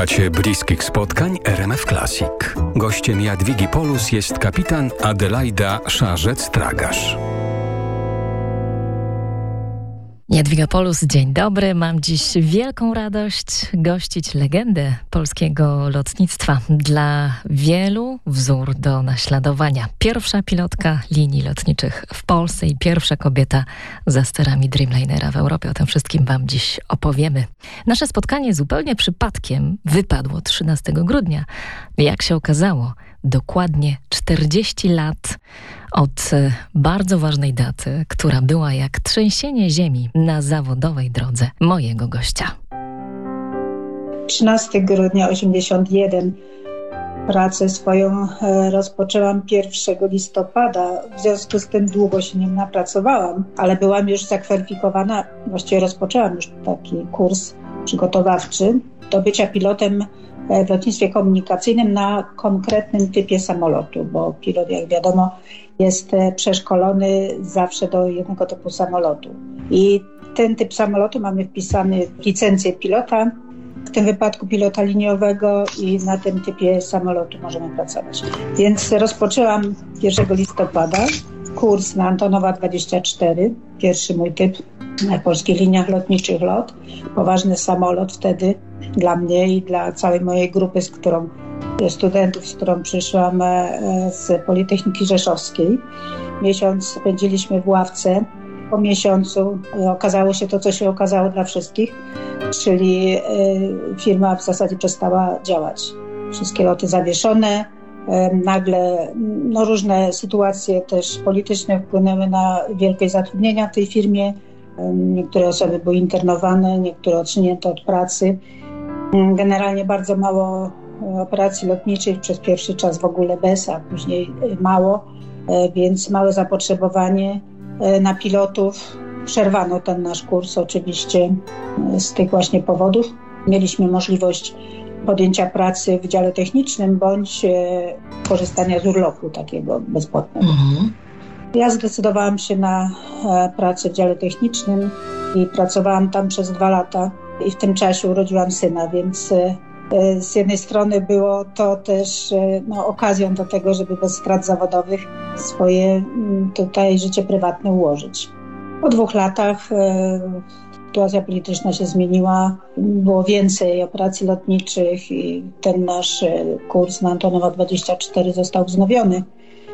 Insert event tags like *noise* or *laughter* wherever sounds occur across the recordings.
Słuchacie bliskich spotkań RMF Classic. Gościem Jadwigi Polus jest kapitan Adelaida Szarzec-Tragasz. Jadwiga Polus, dzień dobry. Mam dziś wielką radość gościć legendę polskiego lotnictwa. Dla wielu wzór do naśladowania. Pierwsza pilotka linii lotniczych w Polsce i pierwsza kobieta za sterami Dreamlinera w Europie. O tym wszystkim Wam dziś opowiemy. Nasze spotkanie zupełnie przypadkiem wypadło 13 grudnia. Jak się okazało, dokładnie 40 lat od e, bardzo ważnej daty, która była jak trzęsienie ziemi na zawodowej drodze mojego gościa. 13 grudnia 81 pracę swoją e, rozpoczęłam 1 listopada. W związku z tym długo się nie napracowałam, ale byłam już zakwalifikowana, właściwie rozpoczęłam już taki kurs przygotowawczy do bycia pilotem E, w lotnictwie komunikacyjnym na konkretnym typie samolotu, bo pilot, jak wiadomo, jest e, przeszkolony zawsze do jednego typu samolotu. I ten typ samolotu mamy wpisany w licencję pilota, w tym wypadku pilota liniowego i na tym typie samolotu możemy pracować. Więc rozpoczęłam 1 listopada kurs na Antonowa 24, pierwszy mój typ polskich liniach lotniczych LOT. Poważny samolot wtedy dla mnie i dla całej mojej grupy, z którą studentów, z którą przyszłam e, z Politechniki Rzeszowskiej. Miesiąc spędziliśmy w ławce. Po miesiącu okazało się to, co się okazało dla wszystkich, czyli e, firma w zasadzie przestała działać. Wszystkie loty zawieszone, e, nagle no, różne sytuacje też polityczne wpłynęły na wielkość zatrudnienia w tej firmie. Niektóre osoby były internowane, niektóre odsunięte od pracy. Generalnie bardzo mało e, operacji lotniczych, przez pierwszy czas w ogóle bez, a później e, mało, e, więc małe zapotrzebowanie na pilotów. Przerwano ten nasz kurs oczywiście z tych właśnie powodów. Mieliśmy możliwość podjęcia pracy w dziale technicznym bądź korzystania z urlopu takiego bezpłatnego. Mhm. Ja zdecydowałam się na pracę w dziale technicznym i pracowałam tam przez dwa lata i w tym czasie urodziłam syna, więc e, e, z jednej strony było to też e, no, okazją do tego, żeby bez strat zawodowych swoje mm, tutaj życie prywatne ułożyć. Po dwóch latach sytuacja polityczna się zmieniła, było więcej operacji lotniczych i ten nasz kurs na Antonowa 24 został wznowiony.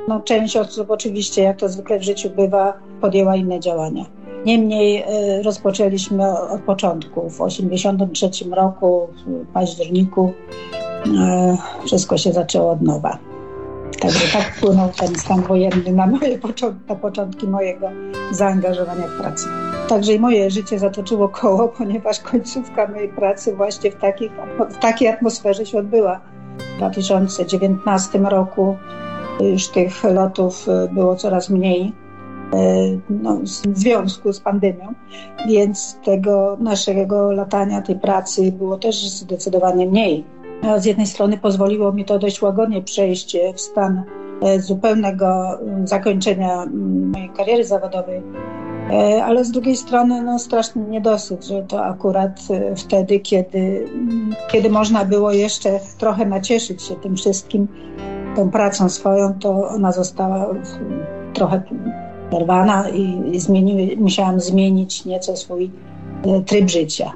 No, część osób oczywiście, jak to zwykle w życiu bywa, podjęła inne działania. Niemniej e, rozpoczęliśmy od początku. W 1983 roku, w październiku, e, wszystko się zaczęło od nowa. Także tak wpłynął ten stan wojenny na, moje początki, na początki mojego zaangażowania w pracę. Także i moje życie zatoczyło koło, *laughs* ponieważ końcówka mojej pracy właśnie w, takich, w takiej atmosferze się odbyła. W 2019 roku już tych lotów e, było coraz mniej E, no, w związku z pandemią, więc tego naszego latania, tej pracy było też zdecydowanie mniej. Z jednej strony pozwoliło mi to dość łagodnie przejść w stan zupełnego zakończenia mm, mojej kariery zawodowej, ale z drugiej strony no, straszny niedosyt, że to akurat wtedy, kiedy, mm, kiedy można było jeszcze trochę nacieszyć się tym wszystkim, tą pracą swoją, to ona została trochę przerwana i zmieniły, musiałam zmienić nieco swój e, tryb życia.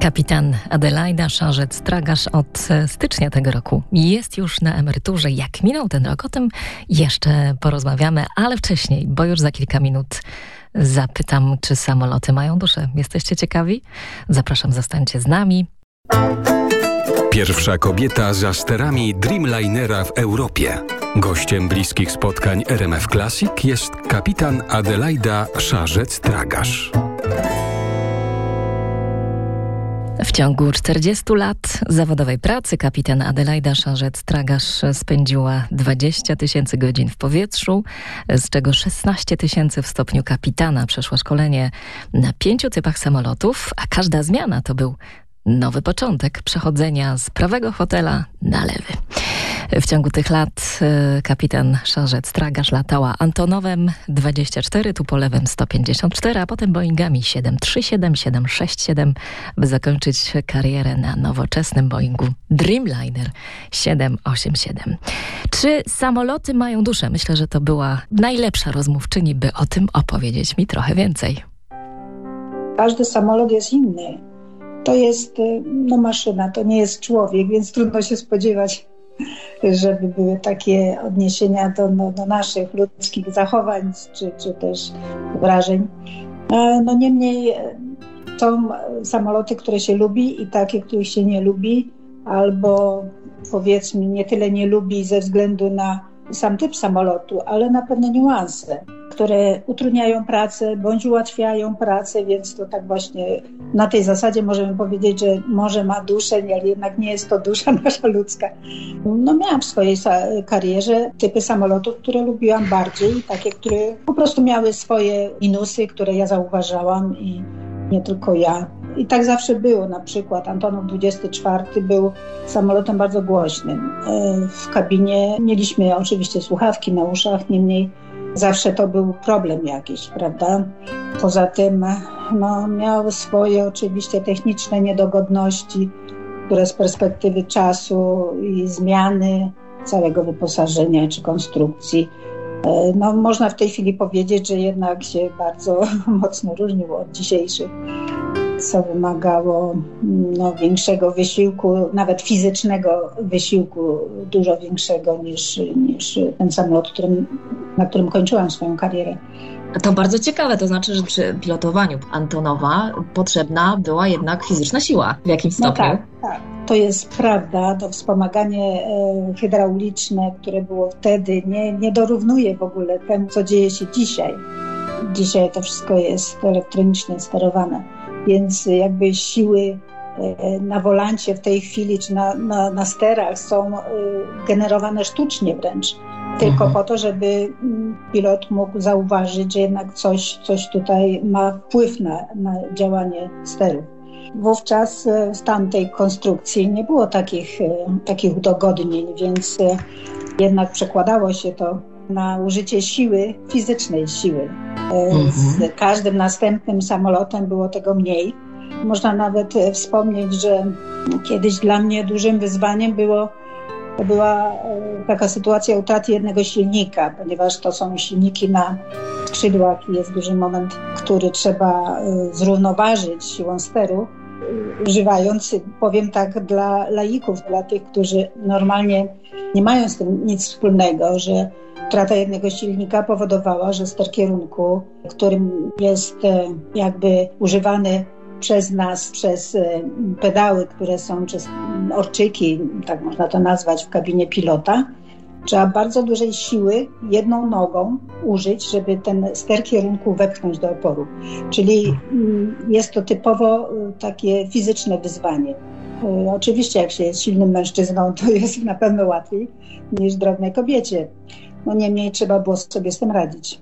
Kapitan Adelaida Szarzec-Tragasz od e, stycznia tego roku jest już na emeryturze. Jak minął ten rok, o tym jeszcze porozmawiamy, ale wcześniej, bo już za kilka minut zapytam, czy samoloty mają duszę. Jesteście ciekawi? Zapraszam, zostańcie z nami. Pierwsza kobieta za sterami Dreamlinera w Europie. Gościem bliskich spotkań RMF Classic jest kapitan Adelaida Szarzec-Tragasz. W ciągu 40 lat zawodowej pracy kapitan Adelaida Szarzec-Tragasz spędziła 20 tysięcy godzin w powietrzu, z czego 16 tysięcy w stopniu kapitana. Przeszła szkolenie na pięciu typach samolotów, a każda zmiana to był nowy początek przechodzenia z prawego fotela na lewy. W ciągu tych lat e, kapitan Szarzec-Tragarz latała Antonowem 24, Tupolewem 154, a potem Boeingami 737, 767, by zakończyć karierę na nowoczesnym Boeingu Dreamliner 787. Czy samoloty mają duszę? Myślę, że to była najlepsza rozmówczyni, by o tym opowiedzieć mi trochę więcej. Każdy samolot jest inny. To jest y, no, maszyna, to nie jest człowiek, więc trudno się spodziewać, żeby były takie odniesienia do, no, do naszych ludzkich zachowań czy, czy też wrażeń. E, no niemniej e, są samoloty, które się lubi i takie, których się nie lubi, albo powiedzmy nie tyle nie lubi ze względu na sam typ samolotu, ale na pewne niuanse, które utrudniają pracę bądź ułatwiają pracę, więc to tak właśnie na tej zasadzie możemy powiedzieć, że może ma duszę, ale jednak nie jest to dusza *laughs* nasza ludzka. No miałam w swojej karierze typy samolotów, które lubiłam bardziej, takie, które po prostu miały swoje minusy, które ja zauważałam i nie tylko ja. I tak zawsze było. Na przykład Antonów 24 był samolotem bardzo głośnym. E, w kabinie mieliśmy oczywiście słuchawki na uszach, niemniej zawsze to był problem jakiś, prawda? Poza tym no, miał swoje oczywiście techniczne niedogodności, które z perspektywy czasu i zmiany całego wyposażenia czy konstrukcji e, no, można w tej chwili powiedzieć, że jednak się bardzo *laughs* mocno różnił od dzisiejszych co wymagało no, większego wysiłku, nawet fizycznego wysiłku, dużo większego niż, niż ten samolot, którym, na którym kończyłam swoją karierę. To bardzo ciekawe, to znaczy, że przy pilotowaniu Antonowa potrzebna była jednak fizyczna siła w jakimś no stopniu. No tak, tak. To jest prawda. To wspomaganie e, hydrauliczne, które było wtedy, nie, nie dorównuje w ogóle temu, co dzieje się dzisiaj. Dzisiaj to wszystko jest elektronicznie sterowane więc jakby siły e, na wolancie w tej chwili, czy na, na, na sterach są e, generowane sztucznie wręcz. Tylko mhm. po to, żeby mm, pilot mógł zauważyć, że jednak coś, coś tutaj ma wpływ na, na działanie sterów. Wówczas e, w tamtej konstrukcji nie było takich, takich udogodnień, więc jednak przekładało się to na użycie siły, fizycznej siły. E, z mhm. każdym następnym samolotem było tego mniej. Można nawet e, wspomnieć, że kiedyś dla mnie dużym wyzwaniem było, była e, taka sytuacja utraty jednego silnika, ponieważ to są silniki na skrzydłach i jest duży moment, który trzeba zrównoważyć siłą steru, używając, powiem tak, dla laików, dla tych, którzy normalnie nie mają z tym nic wspólnego, że Utrata jednego silnika powodowała, że ster kierunku, którym jest e, jakby używany przez nas, przez e, pedały, które są, czy orczyki, tak można to nazwać, w kabinie pilota, trzeba bardzo dużej siły jedną nogą użyć, żeby ten ster kierunku wepchnąć do oporu. Czyli mm, jest to typowo e, takie fizyczne wyzwanie. Oczywiście, jak się jest silnym mężczyzną, to *laughs* jest na pewno łatwiej niż drobnej kobiecie. No niemniej trzeba było sobie z tym radzić.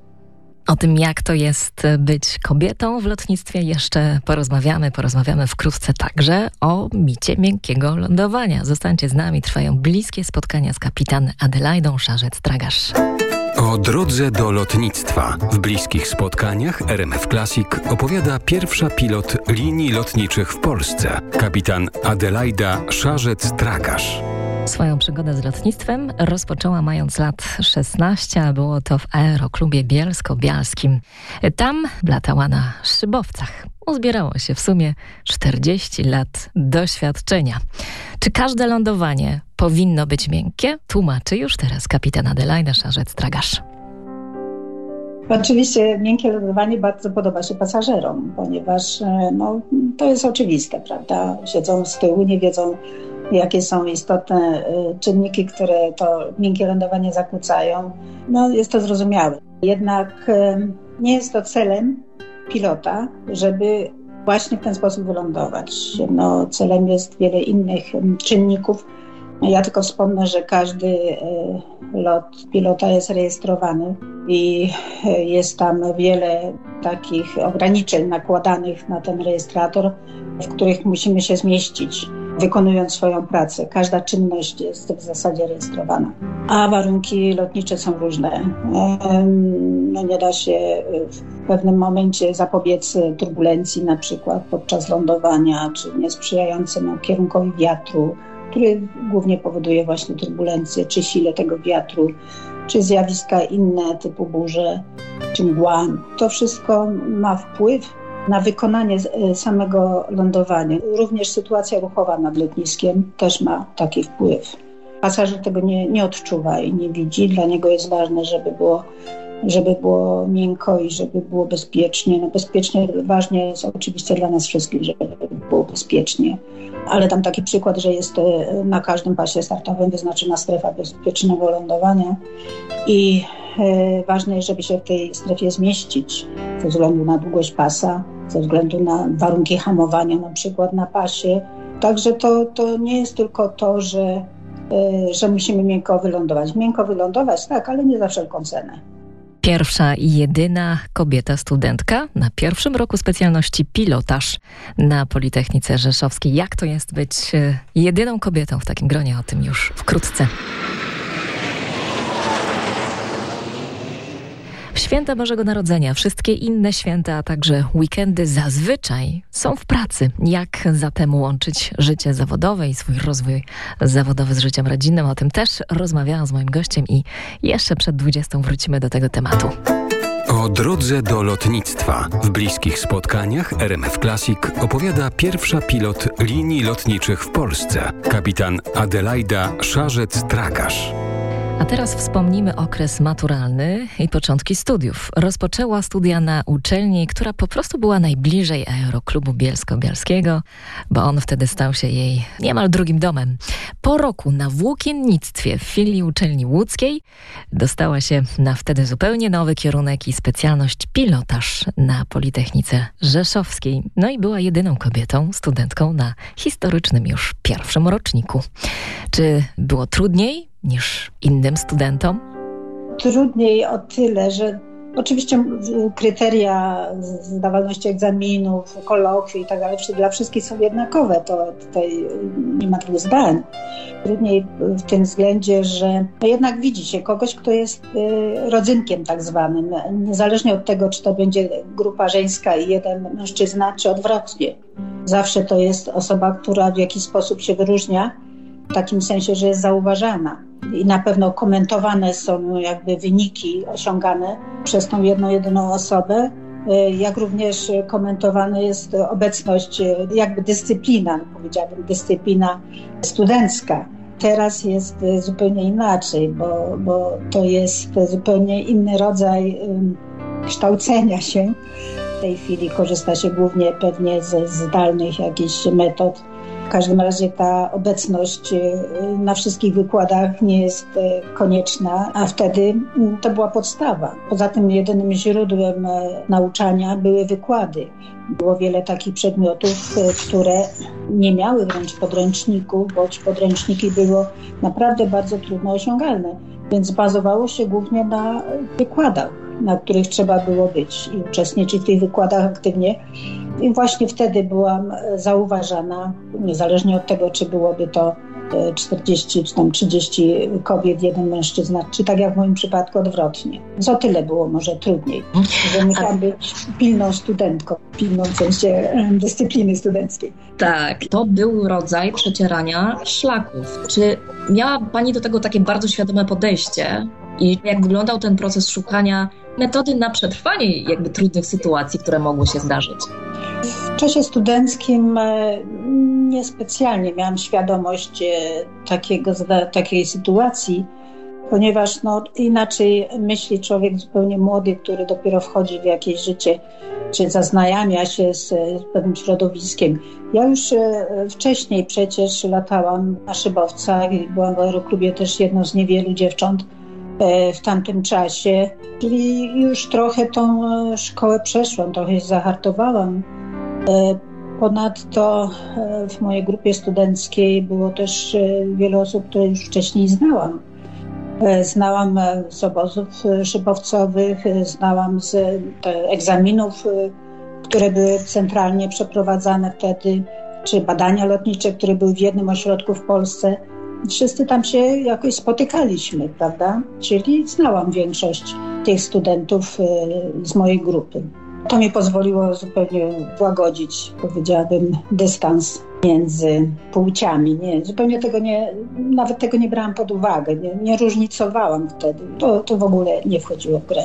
O tym, jak to jest być kobietą w lotnictwie, jeszcze porozmawiamy. Porozmawiamy wkrótce także o micie miękkiego lądowania. Zostańcie z nami, trwają bliskie spotkania z kapitan Adelaidą Szarzec-Tragasz. O drodze do lotnictwa. W bliskich spotkaniach RMF Classic opowiada pierwsza pilot linii lotniczych w Polsce, kapitan Adelaida Szarzec-Tragasz. Swoją przygodę z lotnictwem rozpoczęła mając lat 16, a było to w aeroklubie bielsko-bialskim. Tam latała na szybowcach. Uzbierało się w sumie 40 lat doświadczenia. Czy każde lądowanie powinno być miękkie? Tłumaczy już teraz kapitan Adelaida Szarzec-Tragasz. Oczywiście miękkie lądowanie bardzo podoba się pasażerom, ponieważ e, no, to jest oczywiste, prawda? Siedzą z tyłu, nie wiedzą jakie są istotne y, czynniki, które to miękkie lądowanie zakłócają, no jest to zrozumiałe. Jednak y, nie jest to celem pilota, żeby właśnie w ten sposób wylądować. No, celem jest wiele innych y, czynników. Ja tylko wspomnę, że każdy lot pilota jest rejestrowany i jest tam wiele takich ograniczeń nakładanych na ten rejestrator, w których musimy się zmieścić wykonując swoją pracę. Każda czynność jest w zasadzie rejestrowana. A warunki lotnicze są różne. No nie da się w pewnym momencie zapobiec turbulencji, na przykład podczas lądowania, czy niesprzyjającemu kierunkowi wiatru, który głównie powoduje właśnie turbulencje, czy sile tego wiatru, czy zjawiska inne typu burze, czy mgła. To wszystko ma wpływ na wykonanie e, samego lądowania. Również sytuacja ruchowa nad lotniskiem też ma taki wpływ. Pasażer tego nie, nie odczuwa i nie widzi. Dla niego jest ważne, żeby było, żeby było miękko i żeby było bezpiecznie. No bezpiecznie ważne jest oczywiście dla nas wszystkich, żeby było bezpiecznie. Ale tam taki przykład, że jest e, na każdym pasie startowym wyznaczona strefa bezpiecznego lądowania i e, ważne jest, żeby się w tej strefie zmieścić ze względu na długość pasa, ze względu na warunki hamowania na przykład na pasie. Także to, to nie jest tylko to, że, e, że musimy miękko wylądować. Miękko wylądować, tak, ale nie za wszelką cenę. Pierwsza i jedyna kobieta studentka na pierwszym roku specjalności pilotaż na Politechnice Rzeszowskiej. Jak to jest być e, jedyną kobietą w takim gronie? O tym już wkrótce. Święta Bożego Narodzenia, wszystkie inne święta, a także weekendy zazwyczaj są w pracy. Jak zatem łączyć życie zawodowe i swój rozwój zawodowy z życiem rodzinnym? O tym też rozmawiałam z moim gościem i jeszcze przed 20 wrócimy do tego tematu. O drodze do lotnictwa. W bliskich spotkaniach RMF Classic opowiada pierwsza pilot linii lotniczych w Polsce, kapitan Adelaida Szarzec-Tragasz. A teraz wspomnimy okres maturalny i początki studiów. Rozpoczęła studia na uczelni, która po prostu była najbliżej Aeroklubu Bielsko-Bialskiego, bo on wtedy stał się jej niemal drugim domem. Po roku na włókiennictwie w filii uczelni łódzkiej dostała się na wtedy zupełnie nowy kierunek i specjalność pilotaż na Politechnice Rzeszowskiej. No i była jedyną kobietą, studentką na historycznym już pierwszym roczniku. Czy było trudniej? Niż innym studentom? Trudniej o tyle, że oczywiście kryteria zdawalności egzaminów, kolokwi i tak dalej, dla wszystkich są jednakowe. To tutaj nie ma dwóch zdań. Trudniej w tym względzie, że no jednak widzi się kogoś, kto jest y, rodzynkiem tak zwanym, niezależnie od tego, czy to będzie grupa żeńska i jeden mężczyzna, czy odwrotnie. Zawsze to jest osoba, która w jakiś sposób się wyróżnia, w takim sensie, że jest zauważana i na pewno komentowane są jakby wyniki osiągane przez tą jedną, jedyną osobę, y, jak również komentowana jest obecność, y, jakby dyscyplina, powiedziałabym, dyscyplina studencka. Teraz jest y, zupełnie inaczej, bo, bo to jest zupełnie inny rodzaj kształcenia się. W tej chwili korzysta się głównie pewnie ze zdalnych jakichś metod w każdym razie ta obecność y, na wszystkich wykładach nie jest y, konieczna, a wtedy mm, to była podstawa. Poza tym jedynym źródłem e, nauczania były wykłady. Było wiele takich przedmiotów, e, które nie miały wręcz podręczników, bądź podręczniki było naprawdę bardzo trudno osiągalne, więc bazowało się głównie na wykładach, na których trzeba było być i uczestniczyć w tych wykładach aktywnie i właśnie wtedy byłam e, zauważana, niezależnie od tego, czy byłoby to 40 e, czy tam 30 kobiet, jeden mężczyzna, czy tak jak w moim przypadku odwrotnie. Co tyle było może trudniej, że musiałam być pilną studentką, pilną w sensie dyscypliny studenckiej. Tak, to był rodzaj przecierania szlaków. Czy miała Pani do tego takie bardzo świadome podejście? I jak wyglądał ten proces szukania metody na przetrwanie jakby trudnych sytuacji, które mogły się zdarzyć? W czasie studenckim e, niespecjalnie miałam świadomość e, takiego, takiej sytuacji, ponieważ no, inaczej myśli człowiek zupełnie młody, który dopiero wchodzi w jakieś życie, czy zaznajamia się z, z pewnym środowiskiem. Ja już e, wcześniej przecież latałam na szybowcach i byłam w aeroklubie też jedną z niewielu dziewcząt, E, w tamtym czasie. Czyli już trochę tą e, szkołę przeszłam, trochę się zahartowałam. E, ponadto w mojej grupie studenckiej było też wiele osób, które już wcześniej znałam. Znałam z obozów szybowcowych, znałam z egzaminów, które były centralnie przeprowadzane wtedy czy badania lotnicze, które były w jednym ośrodku w Polsce. Wszyscy tam się jakoś spotykaliśmy, prawda? Czyli znałam większość tych studentów z mojej grupy. To mi pozwoliło zupełnie łagodzić, powiedziałabym, dystans między płciami. Nie, zupełnie tego nie, nawet tego nie brałam pod uwagę, nie, nie różnicowałam wtedy. To, to w ogóle nie wchodziło w grę.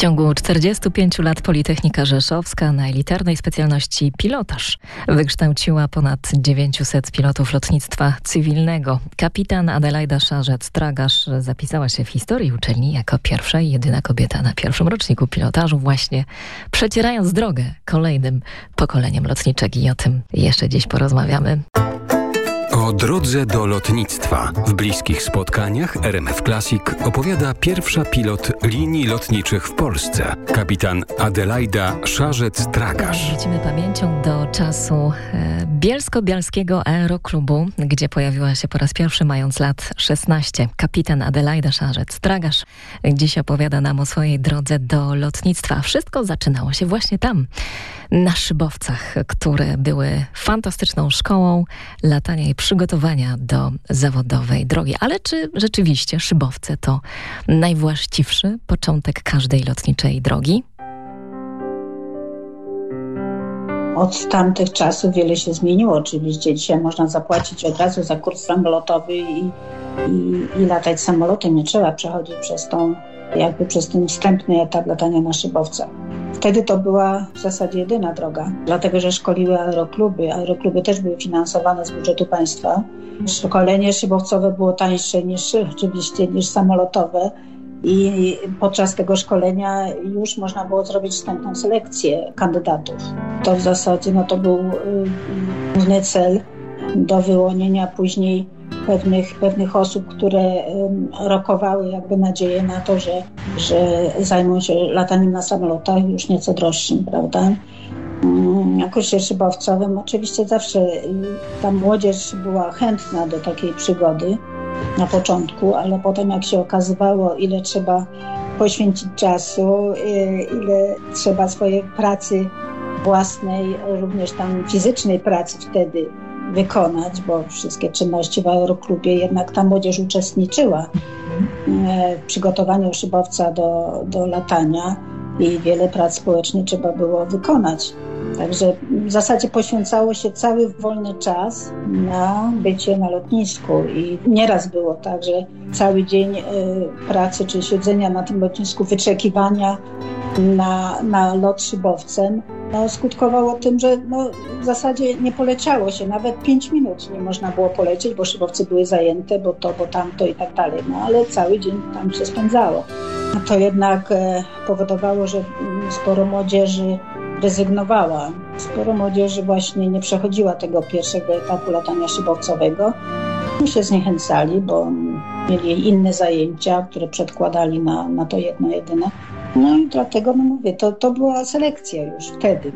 W ciągu 45 lat Politechnika Rzeszowska na elitarnej specjalności pilotaż wykształciła ponad 900 pilotów lotnictwa cywilnego. Kapitan Adelaida Szarzec-Tragasz zapisała się w historii uczelni jako pierwsza i jedyna kobieta na pierwszym roczniku pilotażu, właśnie przecierając drogę kolejnym pokoleniem lotniczek i o tym jeszcze dziś porozmawiamy. O drodze do lotnictwa. W bliskich spotkaniach RMF Classic opowiada pierwsza pilot linii lotniczych w Polsce, kapitan Adelaida Szarzec-Tragasz. Wrócimy pamięcią do czasu e, Bielsko-Bialskiego Aeroklubu, gdzie pojawiła się po raz pierwszy mając lat 16. Kapitan Adelaida Szarzec-Tragasz dziś opowiada nam o swojej drodze do lotnictwa. Wszystko zaczynało się właśnie tam na szybowcach, które były fantastyczną szkołą latania i przygotowania do zawodowej drogi. Ale czy rzeczywiście szybowce to najwłaściwszy początek każdej lotniczej drogi? Od tamtych czasów wiele się zmieniło. Oczywiście dzisiaj można zapłacić od razu za kurs samolotowy i, i, i latać samolotem. Nie trzeba przechodzić przez tą, jakby przez ten wstępny etap latania na szybowcach. Wtedy to była w zasadzie jedyna droga, dlatego że szkoliły aerokluby. Aerokluby też były finansowane z budżetu państwa. Szkolenie szybowcowe było tańsze niż oczywiście niż samolotowe. I podczas tego szkolenia już można było zrobić wstępną selekcję kandydatów. To w zasadzie no, to był y, główny cel do wyłonienia później pewnych, pewnych osób, które rokowały jakby nadzieję na to, że, że zajmą się lataniem na samolotach już nieco droższym, prawda? Mm, jako kursie szybowcowym oczywiście zawsze ta młodzież była chętna do takiej przygody na początku, ale potem jak się okazywało, ile trzeba poświęcić czasu, y, ile trzeba swojej pracy własnej, również tam fizycznej pracy wtedy wykonać, bo wszystkie czynności w aeroklubie jednak ta młodzież uczestniczyła e, w przygotowaniu szybowca do, do latania i wiele prac społecznych trzeba było wykonać. Także w zasadzie poświęcało się cały wolny czas na bycie na lotnisku i nieraz było tak, że cały dzień y, pracy czy siedzenia na tym lotnisku, wyczekiwania na, na lot szybowcem no, skutkowało tym, że no, w zasadzie nie poleciało się, nawet 5 minut nie można było polecieć, bo szybowce były zajęte, bo to, bo tamto i tak dalej, no ale cały dzień tam się spędzało. To jednak e, powodowało, że sporo młodzieży rezygnowała. Sporo młodzieży właśnie nie przechodziła tego pierwszego etapu latania szybowcowego. I się zniechęcali, bo mieli inne zajęcia, które przedkładali na, na to jedno jedyne. No i dlatego, no mówię, to, to była selekcja już wtedy.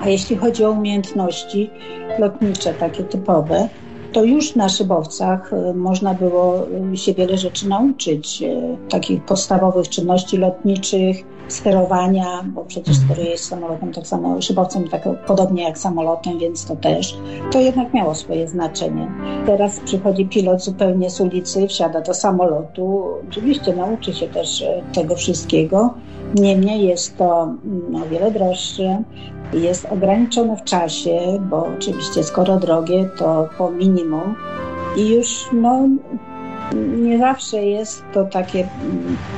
A jeśli chodzi o umiejętności lotnicze, takie typowe, to już na szybowcach e, można było e, się wiele rzeczy nauczyć, e, takich podstawowych czynności lotniczych, sterowania, bo przecież mhm. steruje się samolotem tak samo szybowcem, tak podobnie jak samolotem, więc to też. To jednak miało swoje znaczenie. Teraz przychodzi pilot zupełnie z ulicy, wsiada do samolotu. Oczywiście nauczy się też tego wszystkiego. Niemniej jest to mm, o wiele droższe, jest ograniczone w czasie, bo oczywiście skoro drogie, to po minimum i już no, nie zawsze jest to takie,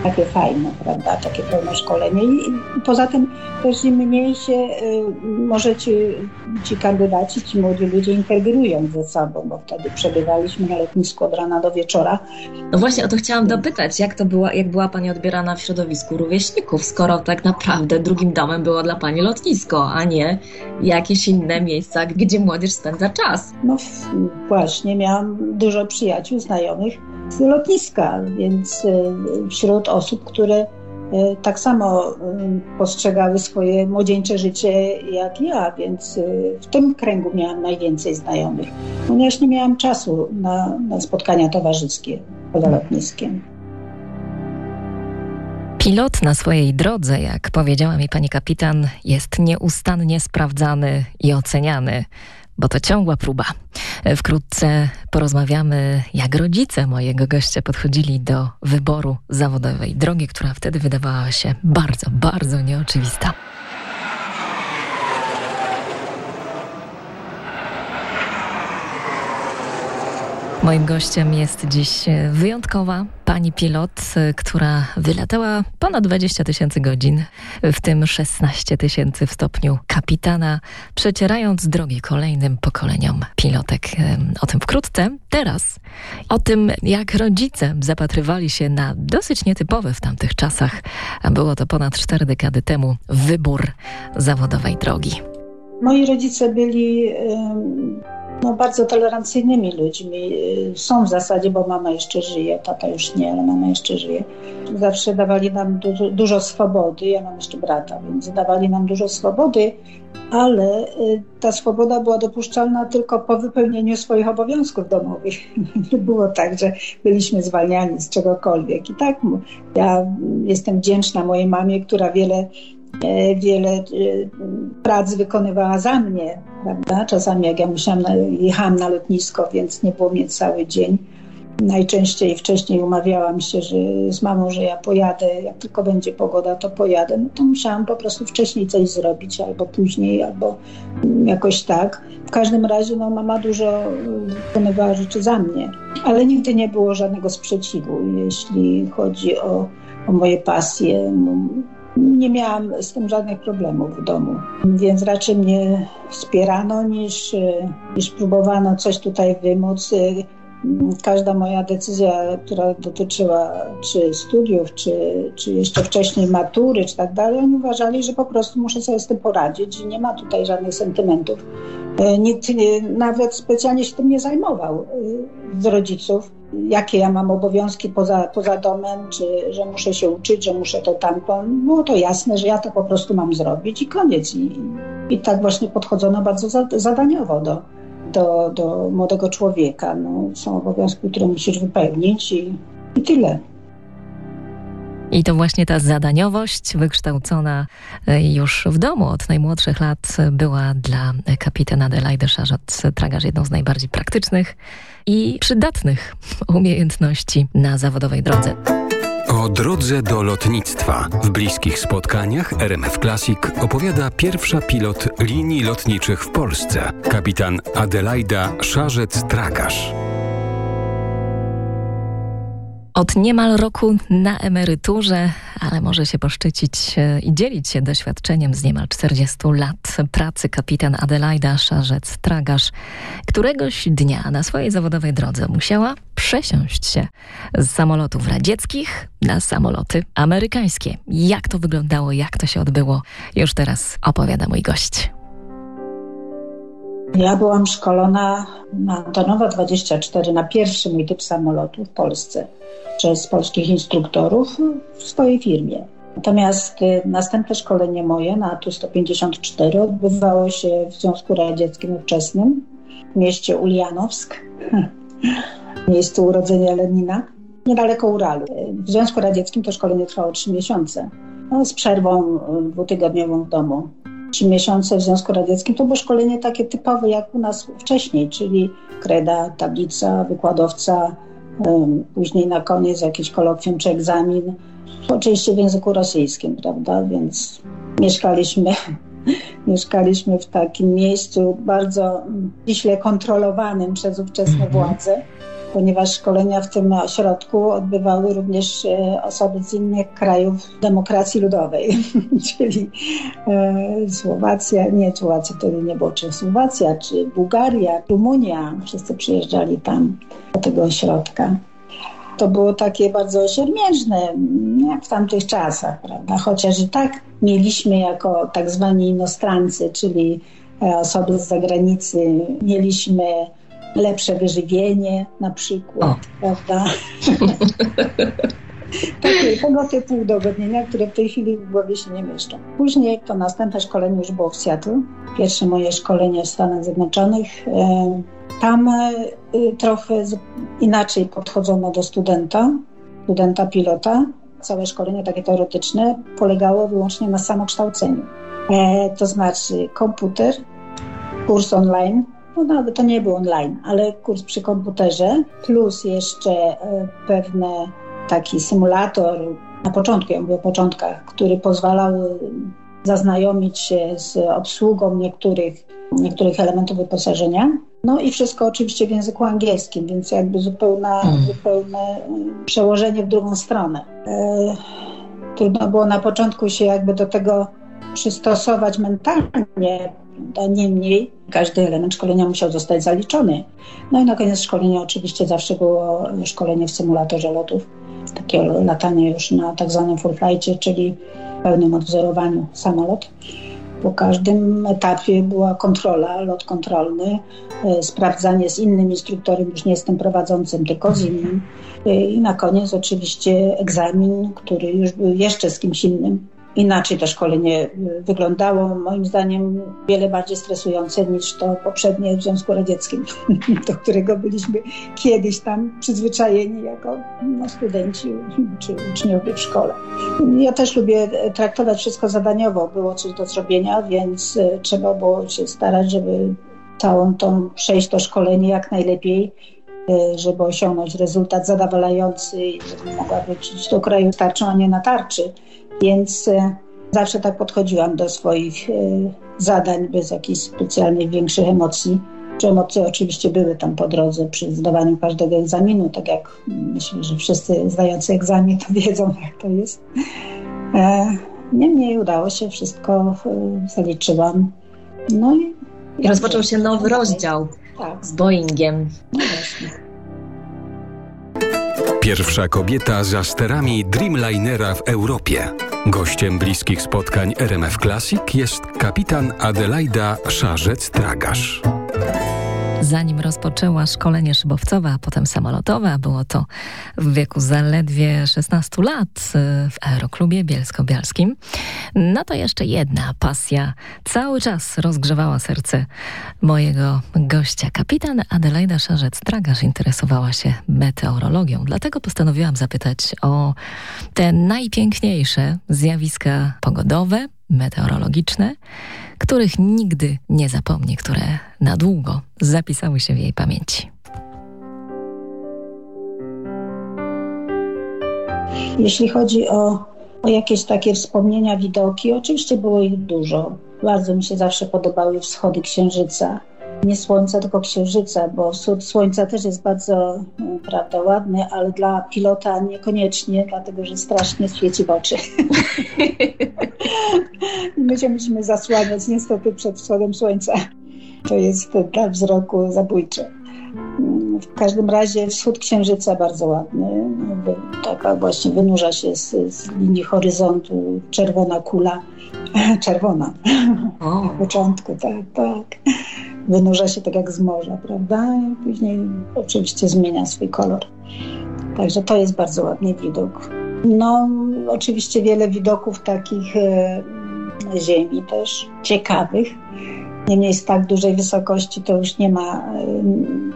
takie fajne, prawda, takie pełne szkolenie. I poza tym też im mniej się y, może ci, ci kandydaci, ci młodzi ludzie integrują ze sobą, bo wtedy przebywaliśmy na lotnisku od rana do wieczora. No właśnie o to chciałam dopytać, jak to była, jak była Pani odbierana w środowisku rówieśników, skoro tak naprawdę drugim domem było dla Pani lotnisko, a nie jakieś inne miejsca, gdzie młodzież spędza czas. No właśnie, miałam dużo przyjaciół, znajomych, z lotniska, więc e, wśród osób, które e, tak samo e, postrzegały swoje młodzieńcze życie jak ja, więc w tym kręgu miałam najwięcej znajomych, ponieważ nie miałam czasu na, na spotkania towarzyskie poza lotniskiem. Pilot na swojej drodze, jak powiedziała mi pani kapitan, jest nieustannie sprawdzany i oceniany, bo to ciągła próba. Wkrótce porozmawiamy, jak rodzice mojego gościa podchodzili do wyboru zawodowej drogi, która wtedy wydawała się bardzo, bardzo nieoczywista. Moim gościem jest dziś wyjątkowa pani pilot, która wylatała ponad 20 tysięcy godzin, w tym 16 tysięcy w stopniu kapitana, przecierając drogi kolejnym pokoleniom pilotek. O tym wkrótce. Teraz o tym, jak rodzice zapatrywali się na dosyć nietypowy w tamtych czasach, a było to ponad 4 dekady temu, wybór zawodowej drogi. Moi rodzice byli no, bardzo tolerancyjnymi ludźmi. Są w zasadzie, bo mama jeszcze żyje, tata już nie, ale mama jeszcze żyje. Zawsze dawali nam dużo, dużo swobody. Ja mam jeszcze brata, więc dawali nam dużo swobody, ale y, ta swoboda była dopuszczalna tylko po wypełnieniu swoich obowiązków domowych. *laughs* Nie było tak, że byliśmy zwalniani z czegokolwiek. I tak ja jestem wdzięczna mojej mamie, która wiele wiele e, prac wykonywała za mnie, prawda? Czasami jak ja musiałam, jechałam na lotnisko, więc nie było mnie cały dzień. Najczęściej wcześniej umawiałam się że z mamą, że ja pojadę, jak tylko będzie pogoda, to pojadę. No to musiałam po prostu wcześniej coś zrobić, albo później, albo jakoś tak. W każdym razie no, mama dużo wykonywała rzeczy za mnie, ale nigdy nie było żadnego sprzeciwu, jeśli chodzi o, o moje pasje nie miałam z tym żadnych problemów w domu, więc raczej mnie wspierano niż, niż próbowano coś tutaj wymóc. Każda moja decyzja, która dotyczyła czy studiów, czy, czy jeszcze wcześniej matury, czy tak dalej, oni uważali, że po prostu muszę sobie z tym poradzić, że nie ma tutaj żadnych sentymentów. Nikt nawet specjalnie się tym nie zajmował z rodziców jakie ja mam obowiązki poza, poza domem, czy że muszę się uczyć, że muszę to tamto. Było to jasne, że ja to po prostu mam zrobić i koniec. I, i tak właśnie podchodzono bardzo zadaniowo do, do, do młodego człowieka. No, są obowiązki, które musisz wypełnić i, i tyle. I to właśnie ta zadaniowość wykształcona e, już w domu od najmłodszych lat była dla kapitana Adelaide Szarzot-Tragarz jedną z najbardziej praktycznych i przydatnych *laughs* umiejętności na zawodowej drodze. O drodze do lotnictwa. W bliskich spotkaniach RMF Classic opowiada pierwsza pilot linii lotniczych w Polsce, kapitan Adelaida Szarzec-Tragarz. Od niemal roku na emeryturze, ale może się poszczycić e, i dzielić się doświadczeniem z niemal 40 lat pracy kapitan Adelaida Szarzec-Tragarz. Któregoś dnia na swojej zawodowej drodze musiała przesiąść się z samolotów radzieckich na samoloty amerykańskie. Jak to wyglądało, jak to się odbyło, już teraz opowiada mój gość. Ja byłam szkolona na Antonowa 24 na pierwszy mój typ samolotu w Polsce przez polskich instruktorów w swojej firmie. Natomiast y, następne szkolenie moje na Tu-154 odbywało się w Związku Radzieckim ówczesnym w mieście Ulianowsk, *laughs* miejscu urodzenia Lenina, niedaleko Uralu. W Związku Radzieckim to szkolenie trwało trzy miesiące, no, z przerwą y, dwutygodniową w domu. Trzy miesiące w Związku Radzieckim to było szkolenie takie typowe jak u nas wcześniej, czyli kreda, tablica, wykładowca, Później na koniec jakiś kolokwium czy egzamin, oczywiście w języku rosyjskim, prawda? Więc mieszkaliśmy, *laughs* mieszkaliśmy w takim miejscu bardzo ściśle kontrolowanym przez ówczesne mhm. władze ponieważ szkolenia w tym ośrodku odbywały również e, osoby z innych krajów demokracji ludowej, *laughs* czyli e, Słowacja, nie Słowacja to nie było, czy Słowacja, czy Bułgaria, Rumunia, wszyscy przyjeżdżali tam do tego ośrodka. To było takie bardzo siermiężne, jak w tamtych czasach, prawda? Chociaż i tak mieliśmy jako tak zwani inostrancy, czyli e, osoby z zagranicy, mieliśmy lepsze wyżywienie na przykład, o. prawda? *laughs* Takie, tego typu udogodnienia, które w tej chwili w głowie się nie mieszczą. Później to następne szkolenie już było w Seattle. Pierwsze moje szkolenie w Stanach Zjednoczonych. E, tam e, trochę inaczej podchodzono do studenta, studenta pilota. całe szkolenie takie teoretyczne polegało wyłącznie na samokształceniu. E, to znaczy komputer, kurs online, no nawet to nie był online, ale kurs przy komputerze, plus jeszcze e, pewne taki symulator, na początku, ja mówię o początkach, który pozwalał zaznajomić się z obsługą niektórych, niektórych elementów wyposażenia. No i wszystko oczywiście w języku angielskim, więc jakby zupełne, hmm. zupełne mm, przełożenie w drugą stronę. E, trudno było na początku się jakby do tego przystosować mentalnie, niemniej każdy element szkolenia musiał zostać zaliczony. No i na koniec szkolenia oczywiście zawsze było szkolenie w symulatorze lotów, takie latanie już na tak zwanym full flightie, czyli pełnym odwzorowaniu samolot. Po każdym etapie była kontrola, lot kontrolny, e, sprawdzanie z innym instruktorem, już nie z tym prowadzącym, tylko z innym. E, I na koniec oczywiście egzamin, który już był jeszcze z kimś innym inaczej to szkolenie y, wyglądało. Moim zdaniem wiele bardziej stresujące niż to poprzednie w Związku Radzieckim, *laughs* do którego byliśmy kiedyś tam przyzwyczajeni jako no, studenci czy uczniowie w szkole. Ja też lubię traktować wszystko zadaniowo. Było coś do zrobienia, więc y, trzeba było się starać, żeby całą tą przejść to szkolenie jak najlepiej y, żeby osiągnąć rezultat zadowalający i żeby mogła wrócić do kraju tarczą, a nie na tarczy. Więc e, zawsze tak podchodziłam do swoich e, zadań bez jakichś specjalnych większych emocji. Czy emocje oczywiście były tam po drodze przy zdawaniu każdego egzaminu, tak jak myślę, że wszyscy zdający egzamin to *laughs* wiedzą, jak to jest. E, niemniej udało się, wszystko zaliczyłam. No i, I rozpoczął się nowy rozdział tak. z Boeingiem. No właśnie. Pierwsza kobieta za sterami Dreamlinera w Europie. Gościem bliskich spotkań RMF Classic jest kapitan Adelaida Szarzec-Tragasz. Zanim rozpoczęła szkolenie szybowcowe, a potem samolotowe, było to w wieku zaledwie 16 lat y, w Aeroklubie Bielsko-Bialskim, no to jeszcze jedna pasja. Cały czas rozgrzewała serce mojego gościa. Kapitan Adelaida Szarzec-Tragasz interesowała się meteorologią, dlatego postanowiłam zapytać o te najpiękniejsze zjawiska pogodowe, meteorologiczne, których nigdy nie zapomni, które na długo zapisały się w jej pamięci. Jeśli chodzi o, o jakieś takie wspomnienia, widoki, oczywiście było ich dużo. Bardzo mi się zawsze podobały wschody księżyca nie Słońca, tylko Księżyca, bo wschód Słońca też jest bardzo no, prawda, ładny, ale dla pilota niekoniecznie, dlatego że strasznie świeci w oczy. *laughs* My się musimy zasłaniać niestety przed wschodem Słońca. To jest dla wzroku zabójcze. W każdym razie wschód księżyca bardzo ładny. Taka właśnie wynurza się z, z linii horyzontu czerwona kula. *laughs* Czerwona. O. Na początku, tak, tak wynurza się tak jak z morza, prawda? I później oczywiście zmienia swój kolor. Także to jest bardzo ładny widok. No, oczywiście wiele widoków takich e, ziemi też ciekawych. Niemniej z tak dużej wysokości to już nie ma e,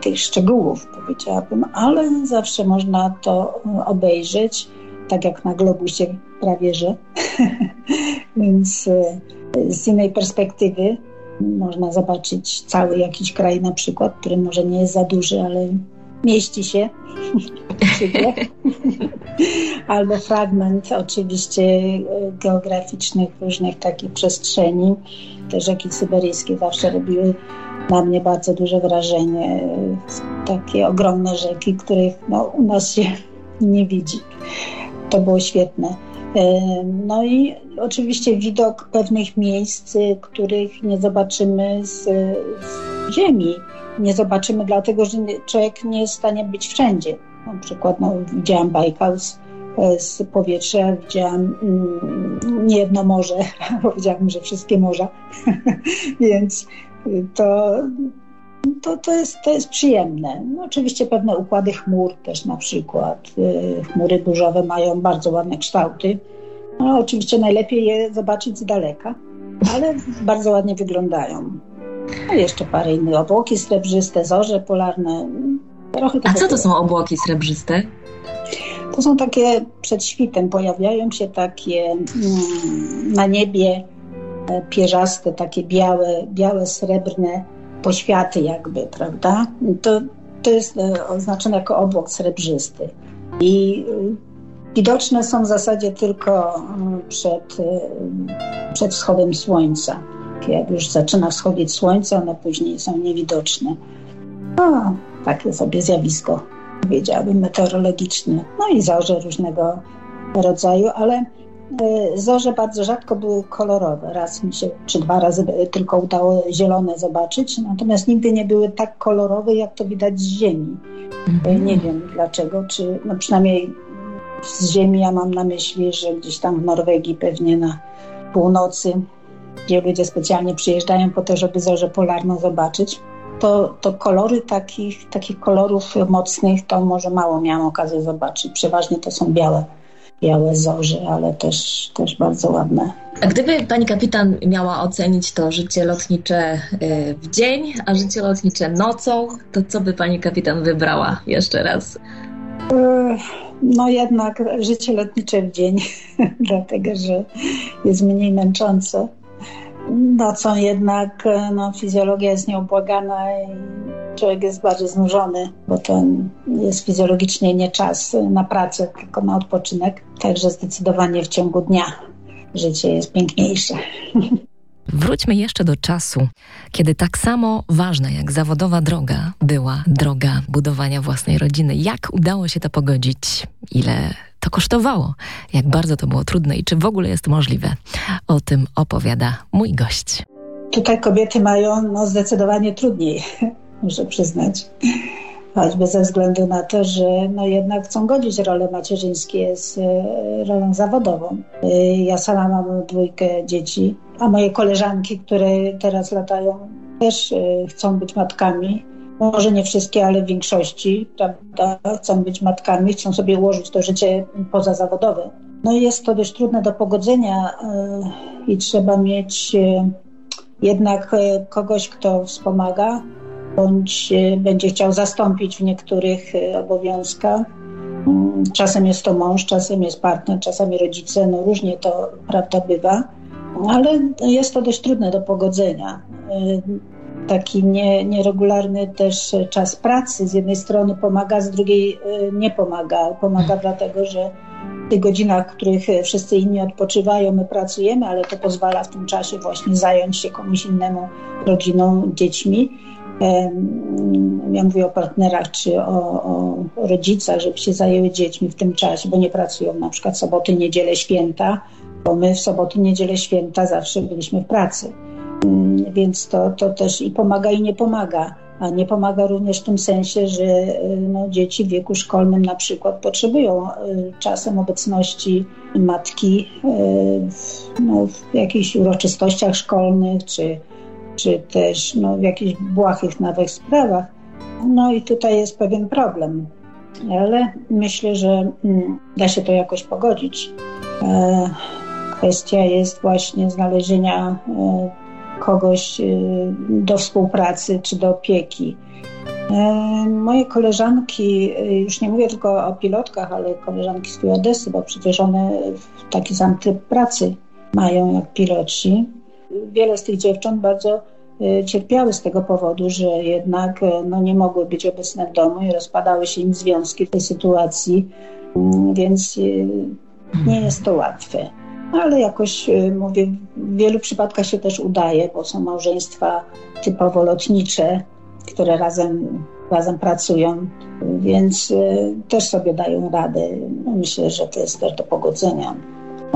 tych szczegółów, powiedziałabym, ale zawsze można to obejrzeć, tak jak na globusie prawie że. *laughs* Więc e, z innej perspektywy można zobaczyć cały jakiś kraj na przykład, który może nie jest za duży, ale mieści się. *laughs* Albo fragment oczywiście e, geograficznych różnych takich przestrzeni. Te rzeki syberyjskie zawsze robiły na mnie bardzo duże wrażenie. Takie ogromne rzeki, których no, u nas się *laughs* nie widzi. To było świetne. E, no i oczywiście widok pewnych miejsc, których nie zobaczymy z, z Ziemi. Nie zobaczymy, dlatego że człowiek nie jest w stanie być wszędzie. Na przykład no, widziałam Bajkał z, z powietrza, widziałam mm, nie jedno morze, *laughs* powiedziałabym, że wszystkie morza, *laughs* więc to, to, to, jest, to jest przyjemne. No, oczywiście pewne układy chmur też na przykład. Y, chmury burzowe mają bardzo ładne kształty. No, oczywiście najlepiej je zobaczyć z daleka, ale bardzo ładnie wyglądają. No jeszcze parę innych. Obłoki srebrzyste, zorze polarne. Trochę A co to są obłoki srebrzyste? To są takie przed świtem, pojawiają się takie mm, na niebie e, pierzaste, takie białe, białe, srebrne poświaty jakby, prawda? To, to jest e, oznaczone jako obłok srebrzysty. I e, widoczne są w zasadzie tylko mm, przed, przed wschodem słońca. Jak już zaczyna wschodzić słońce, one później są niewidoczne. No, takie sobie zjawisko powiedziałabym, meteorologiczny. No i zorze różnego rodzaju, ale zorze bardzo rzadko były kolorowe. Raz mi się, czy dwa razy tylko udało zielone zobaczyć, natomiast nigdy nie były tak kolorowe, jak to widać z Ziemi. Mhm. Nie wiem dlaczego, czy no przynajmniej z Ziemi ja mam na myśli, że gdzieś tam w Norwegii pewnie na północy, gdzie ludzie specjalnie przyjeżdżają po to, żeby zorzę polarną zobaczyć, to, to kolory takich, takich kolorów mocnych to może mało miałam okazję zobaczyć. Przeważnie to są białe, białe zorze, ale też, też bardzo ładne. A gdyby pani kapitan miała ocenić to życie lotnicze y, w dzień, a życie lotnicze nocą, to co by pani kapitan wybrała jeszcze raz? No jednak życie lotnicze w dzień, *laughs* dlatego że jest mniej męczące. Nocą jednak e, no, fizjologia jest nieubłagana i człowiek jest bardziej znużony, bo to jest fizjologicznie nie czas na pracę, tylko na odpoczynek. Także zdecydowanie w ciągu dnia życie jest piękniejsze. *laughs* Wróćmy jeszcze do czasu, kiedy tak samo ważna jak zawodowa droga była droga budowania własnej rodziny. Jak udało się to pogodzić? Ile to kosztowało? Jak bardzo to było trudne i czy w ogóle jest możliwe? O tym opowiada mój gość. Tutaj kobiety mają no, zdecydowanie trudniej, muszę przyznać. Choćby ze względu na to, że no jednak chcą godzić rolę macierzyńskie z e, rolą zawodową. E, ja sama mam dwójkę dzieci, a moje koleżanki, które teraz latają, też e, chcą być matkami może nie wszystkie, ale w większości, prawda, chcą być matkami, chcą sobie ułożyć to życie pozazawodowe. No jest to dość trudne do pogodzenia i trzeba mieć jednak kogoś, kto wspomaga, bądź będzie chciał zastąpić w niektórych obowiązkach. Mm, czasem jest to mąż, czasem jest partner, czasami rodzice, no różnie to prawda bywa, ale jest to dość trudne do pogodzenia taki nie, nieregularny też czas pracy. Z jednej strony pomaga, z drugiej nie pomaga. Pomaga dlatego, że w tych godzinach, w których wszyscy inni odpoczywają, my pracujemy, ale to pozwala w tym czasie właśnie zająć się komuś innemu, rodziną, dziećmi. Ja mówię o partnerach czy o, o rodzicach, żeby się zajęły dziećmi w tym czasie, bo nie pracują na przykład soboty, niedzielę, święta, bo my w soboty, niedzielę, święta zawsze byliśmy w pracy. Mm, więc to, to też i pomaga, i nie pomaga. A nie pomaga również w tym sensie, że y, no, dzieci w wieku szkolnym na przykład potrzebują y, czasem obecności matki y, no, w jakichś uroczystościach szkolnych, czy, czy też no, w jakichś błahych nawet sprawach. No i tutaj jest pewien problem, ale myślę, że mm, da się to jakoś pogodzić. E, kwestia jest właśnie znalezienia e, kogoś y, do współpracy czy do opieki. E, moje koleżanki, już nie mówię tylko o pilotkach, ale koleżanki z Odesy, bo przecież one taki sam tryb pracy mają jak piloci. Wiele z tych dziewcząt bardzo y, cierpiały z tego powodu, że jednak no, nie mogły być obecne w domu i rozpadały się im związki w tej sytuacji, mm, więc nie jest to łatwe ale jakoś, mówię, w wielu przypadkach się też udaje, bo są małżeństwa typowo lotnicze, które razem, razem pracują, więc też sobie dają radę. No, myślę, że to jest też do pogodzenia.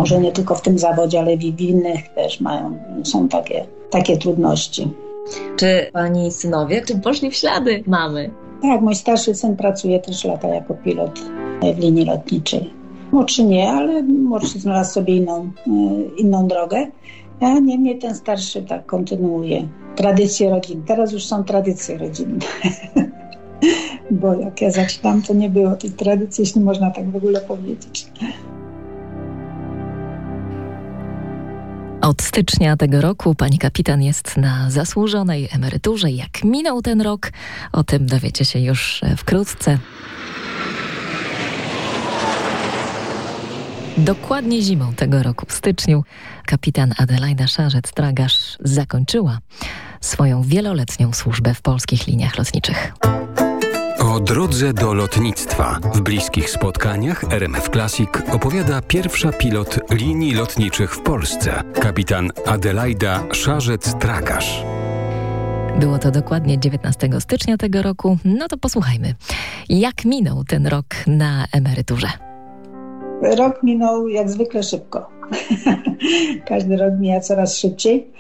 Może nie tylko w tym zawodzie, ale i w innych też mają, są takie, takie trudności. Czy pani synowie, czy poszli w ślady mamy? Tak, mój starszy syn pracuje też lata jako pilot w linii lotniczej. Młodszy nie, ale młodszy znalazł sobie inną, e, inną drogę. A niemniej ten starszy tak kontynuuje tradycje rodzinne. Teraz już są tradycje rodzinne. *laughs* Bo jak ja zaczynam, to nie było tych tradycji, jeśli można tak w ogóle powiedzieć. Od stycznia tego roku pani kapitan jest na zasłużonej emeryturze. Jak minął ten rok, o tym dowiecie się już wkrótce. Dokładnie zimą tego roku, w styczniu, kapitan Adelaida Szarzec-Tragasz zakończyła swoją wieloletnią służbę w polskich liniach lotniczych. O drodze do lotnictwa. W bliskich spotkaniach RMF Classic opowiada pierwsza pilot linii lotniczych w Polsce, kapitan Adelaida Szarzec-Tragasz. Było to dokładnie 19 stycznia tego roku. No to posłuchajmy, jak minął ten rok na emeryturze. Rok minął jak zwykle szybko. *laughs* Każdy rok mija coraz szybciej.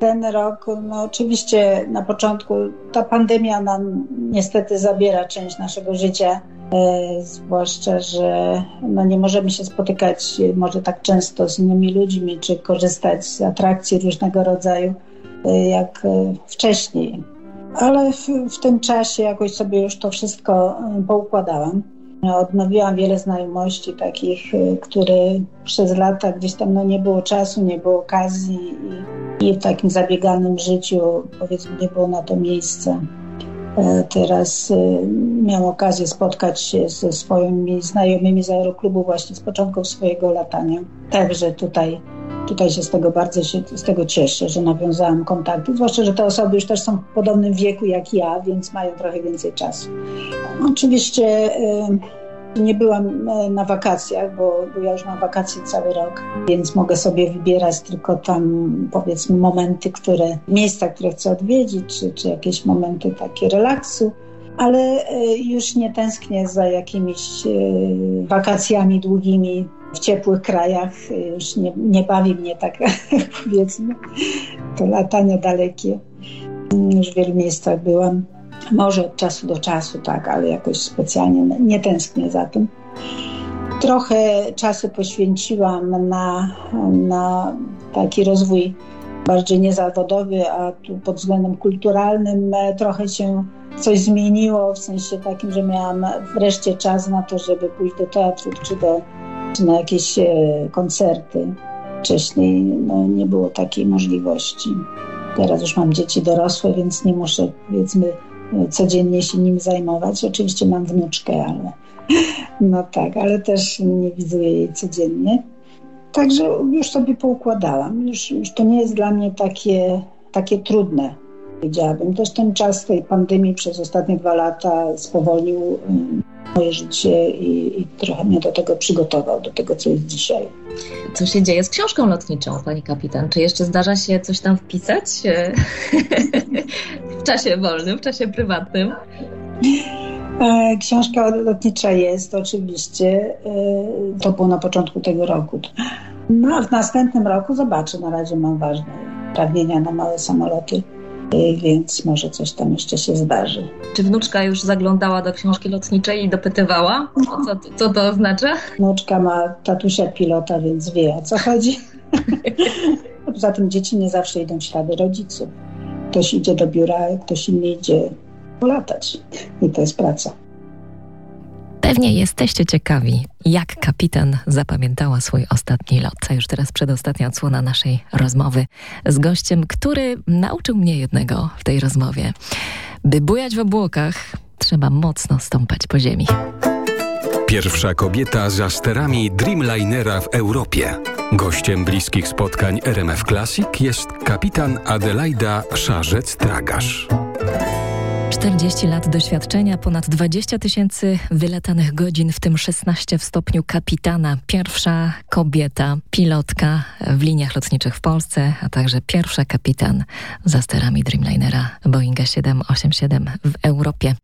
Ten rok, no oczywiście na początku ta pandemia nam niestety zabiera część naszego życia, e, zwłaszcza, że no nie możemy się spotykać może tak często z innymi ludźmi, czy korzystać z atrakcji różnego rodzaju e, jak e, wcześniej. Ale w, w tym czasie jakoś sobie już to wszystko e, poukładałam. Odnowiłam wiele znajomości takich, które przez lata gdzieś tam no, nie było czasu, nie było okazji i, i w takim zabieganym życiu powiedzmy nie było na to miejsca. E, teraz y, miałam okazję spotkać się ze swoimi znajomymi z aeroklubu właśnie z początku swojego latania. Także tutaj tutaj się z tego bardzo się z tego cieszę, że nawiązałam kontakty, zwłaszcza, że te osoby już też są w podobnym wieku jak ja, więc mają trochę więcej czasu. Oczywiście y, nie byłam y, na wakacjach, bo, ja już mam wakacje cały rok, więc mogę sobie wybierać tylko tam powiedzmy momenty, które, miejsca, które chcę odwiedzić, czy, czy jakieś momenty takie relaksu ale y, już nie tęsknię za jakimiś wakacjami długimi w ciepłych krajach już nie, nie bawi mnie tak, *laughs* powiedzmy, to latanie dalekie. Już w wielu miejscach byłam. Może od czasu do czasu, tak, ale jakoś specjalnie nie tęsknię za tym. Trochę czasu poświęciłam na, na taki rozwój bardziej niezawodowy, a tu pod względem kulturalnym e, trochę się coś zmieniło, w sensie takim, że miałam wreszcie czas na to, żeby pójść do teatru czy do czy na jakieś e, koncerty. Wcześniej no, nie było takiej możliwości. Teraz już mam dzieci dorosłe, więc nie muszę, powiedzmy, codziennie się nim zajmować. Oczywiście mam wnuczkę, ale *laughs* no tak, ale też nie widuję jej codziennie. Także już sobie poukładałam. Już, już to nie jest dla mnie takie, takie trudne, powiedziałabym. Też ten czas tej pandemii przez ostatnie dwa lata spowolnił moje życie i, i, trochę mnie do tego przygotował, do tego, co jest dzisiaj. Co się dzieje z książką lotniczą, pani kapitan? Czy jeszcze zdarza się coś tam wpisać *laughs* w czasie wolnym, w czasie prywatnym? E, książka lotnicza jest oczywiście. E, to było na początku tego roku. No, a w następnym roku zobaczę. Na razie mam ważne pragnienia na małe samoloty więc może coś tam jeszcze się zdarzy. Czy wnuczka już zaglądała do książki lotniczej i dopytywała, co, co to oznacza? Wnuczka ma tatusia pilota, więc wie o co chodzi. *laughs* Poza tym dzieci nie zawsze idą w ślady rodziców. Ktoś idzie do biura, ktoś inny idzie latać i to jest praca. Pewnie jesteście ciekawi, jak kapitan zapamiętała swój ostatni lot. A już teraz przedostatnia odsłona naszej rozmowy z gościem, który nauczył mnie jednego w tej rozmowie. By bujać w obłokach, trzeba mocno stąpać po ziemi. Pierwsza kobieta za sterami Dreamlinera w Europie. Gościem bliskich spotkań RMF Classic jest kapitan Adelaida Szarzec-Tragasz. 40 lat doświadczenia, ponad 20 tysięcy wylatanych godzin, w tym 16 w stopniu kapitana. Pierwsza kobieta, pilotka w liniach lotniczych w Polsce, a także pierwsza kapitan za sterami Dreamlinera Boeinga 787 w Europie.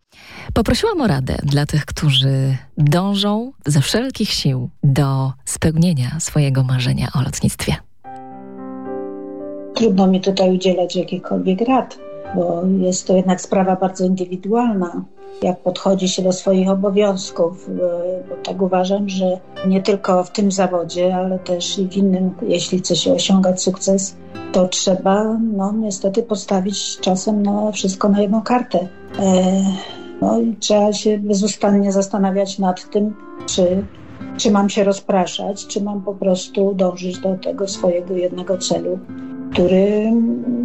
Poprosiłam o radę dla tych, którzy dążą ze wszelkich sił do spełnienia swojego marzenia o lotnictwie. Trudno mi tutaj udzielać jakichkolwiek rad bo jest to jednak sprawa bardzo indywidualna, jak podchodzi się do swoich obowiązków. Bo tak uważam, że nie tylko w tym zawodzie, ale też i w innym, jeśli chce się osiągać sukces, to trzeba no, niestety postawić czasem na wszystko na jedną kartę. E, no i trzeba się bezustannie zastanawiać nad tym, czy, czy mam się rozpraszać, czy mam po prostu dążyć do tego swojego jednego celu, który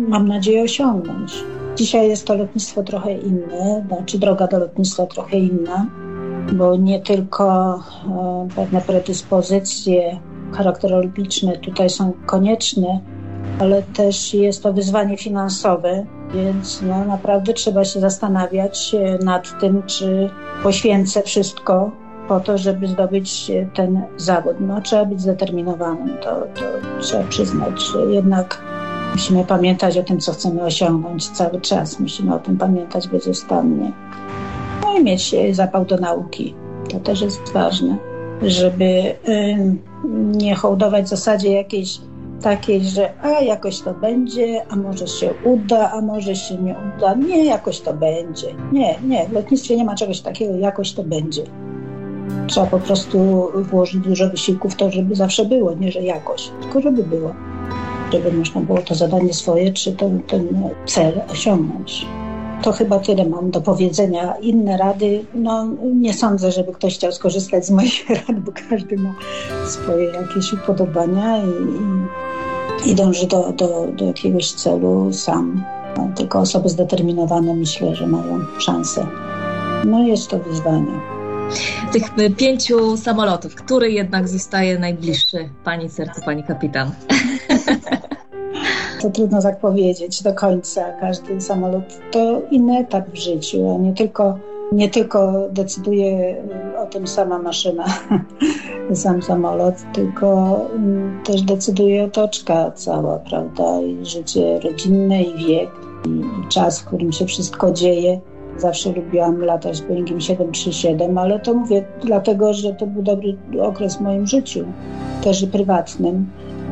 mam nadzieję osiągnąć. Dzisiaj jest to lotnictwo trochę inne, znaczy droga do lotnictwa trochę inna. bo nie tylko e, pewne predyspozycje charakterologiczne tutaj są konieczne, ale też jest to wyzwanie finansowe, więc no, naprawdę trzeba się zastanawiać e, nad tym, czy poświęcę wszystko po to, żeby zdobyć ten zawód. No, trzeba być zdeterminowanym, to, to trzeba przyznać, jednak musimy pamiętać o tym, co chcemy osiągnąć cały czas. Musimy o tym pamiętać bezustannie. No i mieć zapał do nauki. To też jest ważne, żeby nie hołdować w zasadzie jakiejś takiej, że a jakoś to będzie, a może się uda, a może się nie uda. Nie, jakoś to będzie. Nie, nie, w lotnictwie nie ma czegoś takiego, jakoś to będzie. Trzeba po prostu włożyć dużo wysiłku w to, żeby zawsze było, nie że jakoś, tylko żeby było. Żeby można było to zadanie swoje, czy ten, ten cel osiągnąć. To chyba tyle mam do powiedzenia. Inne rady, no nie sądzę, żeby ktoś chciał skorzystać z moich *laughs* rad, bo każdy ma swoje jakieś upodobania i, i, i dąży do, do, do jakiegoś celu sam. No, tylko osoby zdeterminowane myślę, że mają szansę. No jest to wyzwanie tych pięciu samolotów, który jednak zostaje najbliższy Pani sercu, Pani kapitan? To trudno tak powiedzieć do końca. Każdy samolot to inny etap w życiu, a nie tylko, nie tylko decyduje o tym sama maszyna, *laughs* sam samolot, tylko mm, też decyduje otoczka cała, prawda? I życie rodzinne, i wiek, i czas, w którym się wszystko dzieje. Zawsze lubiłam latać Boeingiem 737, ale to mówię dlatego, że to był dobry okres w moim życiu, też i prywatnym.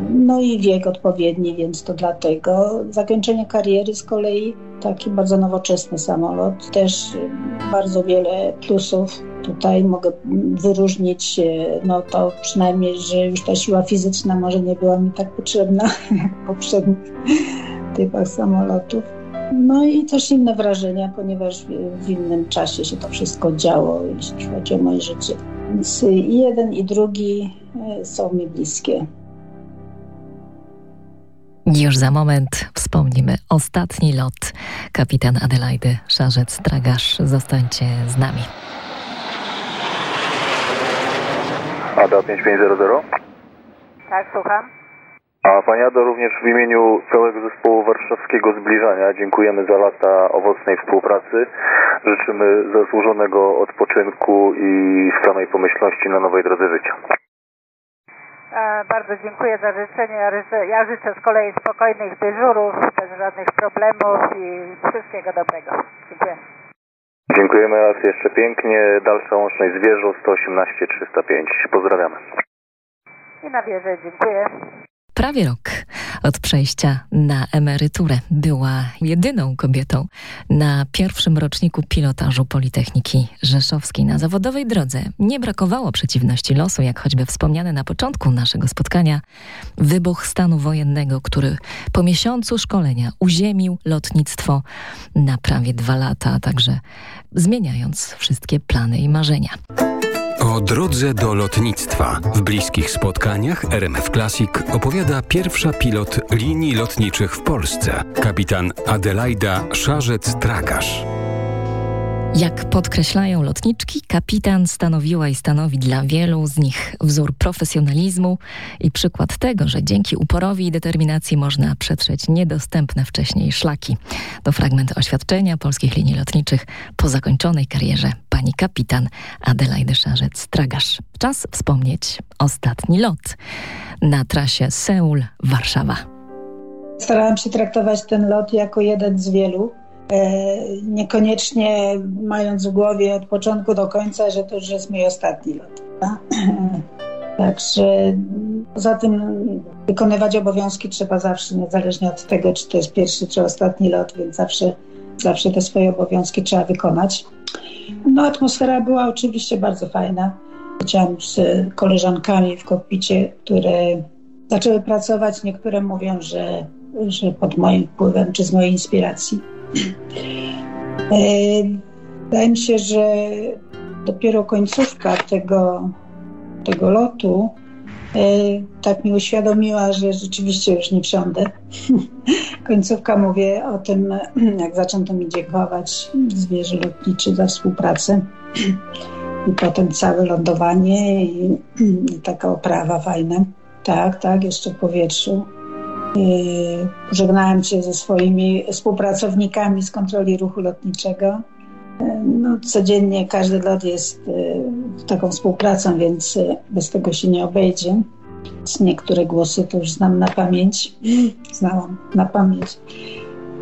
No i wiek odpowiedni, więc to dlatego. Zakończenie kariery z kolei taki bardzo nowoczesny samolot, też bardzo wiele plusów. Tutaj mogę wyróżnić no to przynajmniej, że już ta siła fizyczna może nie była mi tak potrzebna *laughs* jak w poprzednich typach samolotów. No i też inne wrażenia, ponieważ w innym czasie się to wszystko działo, jeśli chodzi o moje życie. Więc i jeden, i drugi e, są mi bliskie. Już za moment wspomnimy ostatni lot. Kapitan Adelaidy Szarzec-Tragasz. Zostańcie z nami. Ada 5500? Tak, słucham. A Pani Ado, również w imieniu całego zespołu warszawskiego zbliżania dziękujemy za lata owocnej współpracy. Życzymy zasłużonego odpoczynku i samej pomyślności na nowej drodze życia. E, bardzo dziękuję za życzenie. Ja życzę, ja życzę z kolei spokojnych dyżurów, bez żadnych problemów i wszystkiego dobrego. Dziękuję. Dziękujemy raz jeszcze pięknie. Dalsza łączność z wieżą 118 305. Pozdrawiamy. I na wieżę dziękuję prawie rok od przejścia na emeryturę. Była jedyną kobietą na pierwszym roczniku pilotażu Politechniki Rzeszowskiej. Na zawodowej drodze nie brakowało przeciwności losu, jak choćby wspomniane na początku naszego spotkania, wybuch stanu wojennego, który po miesiącu szkolenia uziemił lotnictwo na prawie dwa lata, a także zmieniając wszystkie plany i marzenia. O drodze do lotnictwa. W bliskich spotkaniach RMF Classic opowiada pierwsza pilot linii lotniczych w Polsce, kapitan Adelaida Szarzec-Tragasz. Jak podkreślają lotniczki, kapitan stanowiła i stanowi dla wielu z nich wzór profesjonalizmu i przykład tego, że dzięki uporowi i determinacji można przetrzeć niedostępne wcześniej szlaki. To fragment oświadczenia polskich linii lotniczych po zakończonej karierze pani kapitan Adelaidy Szarzec-Tragasz. Czas wspomnieć ostatni lot na trasie Seul-Warszawa. Starałam się traktować ten lot jako jeden z wielu niekoniecznie mając w głowie od początku do końca, że to już jest mój ostatni lot. *clears throat* Także poza tym wykonywać obowiązki trzeba zawsze, niezależnie od tego, czy to jest pierwszy czy ostatni lot, więc zawsze, zawsze te swoje obowiązki trzeba wykonać. No, atmosfera była oczywiście bardzo fajna. Chciałam z koleżankami w kokpicie, które zaczęły pracować. Niektóre mówią, że, że pod moim wpływem czy z mojej inspiracji. E, wydaje mi się, że dopiero końcówka tego, tego lotu e, tak mi uświadomiła, że rzeczywiście już nie wsiądę. *laughs* Końcówka mówię o tym, *clears throat* jak zaczęto mi dziękować zwierzę lotniczy za współpracę. *clears throat* i potem całe lądowanie *clears throat* i, taka oprawa fajna. Tak, tak, jeszcze w powietrzu. Żegnałem się ze swoimi współpracownikami z kontroli ruchu lotniczego. No, codziennie każdy lot jest taką współpracą, więc bez tego się nie obejdzie. Niektóre głosy to już znam na pamięć. *clears throat* Znałam na pamięć.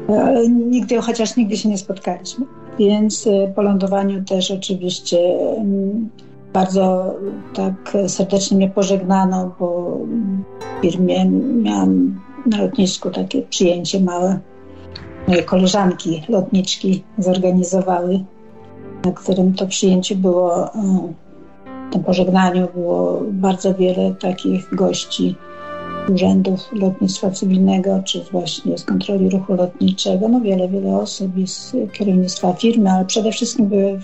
Ale nigdy, chociaż nigdy się nie spotkaliśmy. Więc po lądowaniu też oczywiście bardzo tak serdecznie mnie pożegnano, bo w firmie miałam na lotnisku takie przyjęcie małe. Moje koleżanki lotniczki zorganizowały, na którym to przyjęciu było, w tym pożegnaniu było bardzo wiele takich gości urzędów lotnictwa cywilnego, czy właśnie z kontroli ruchu lotniczego, no wiele, wiele osób z kierownictwa firmy, ale przede wszystkim były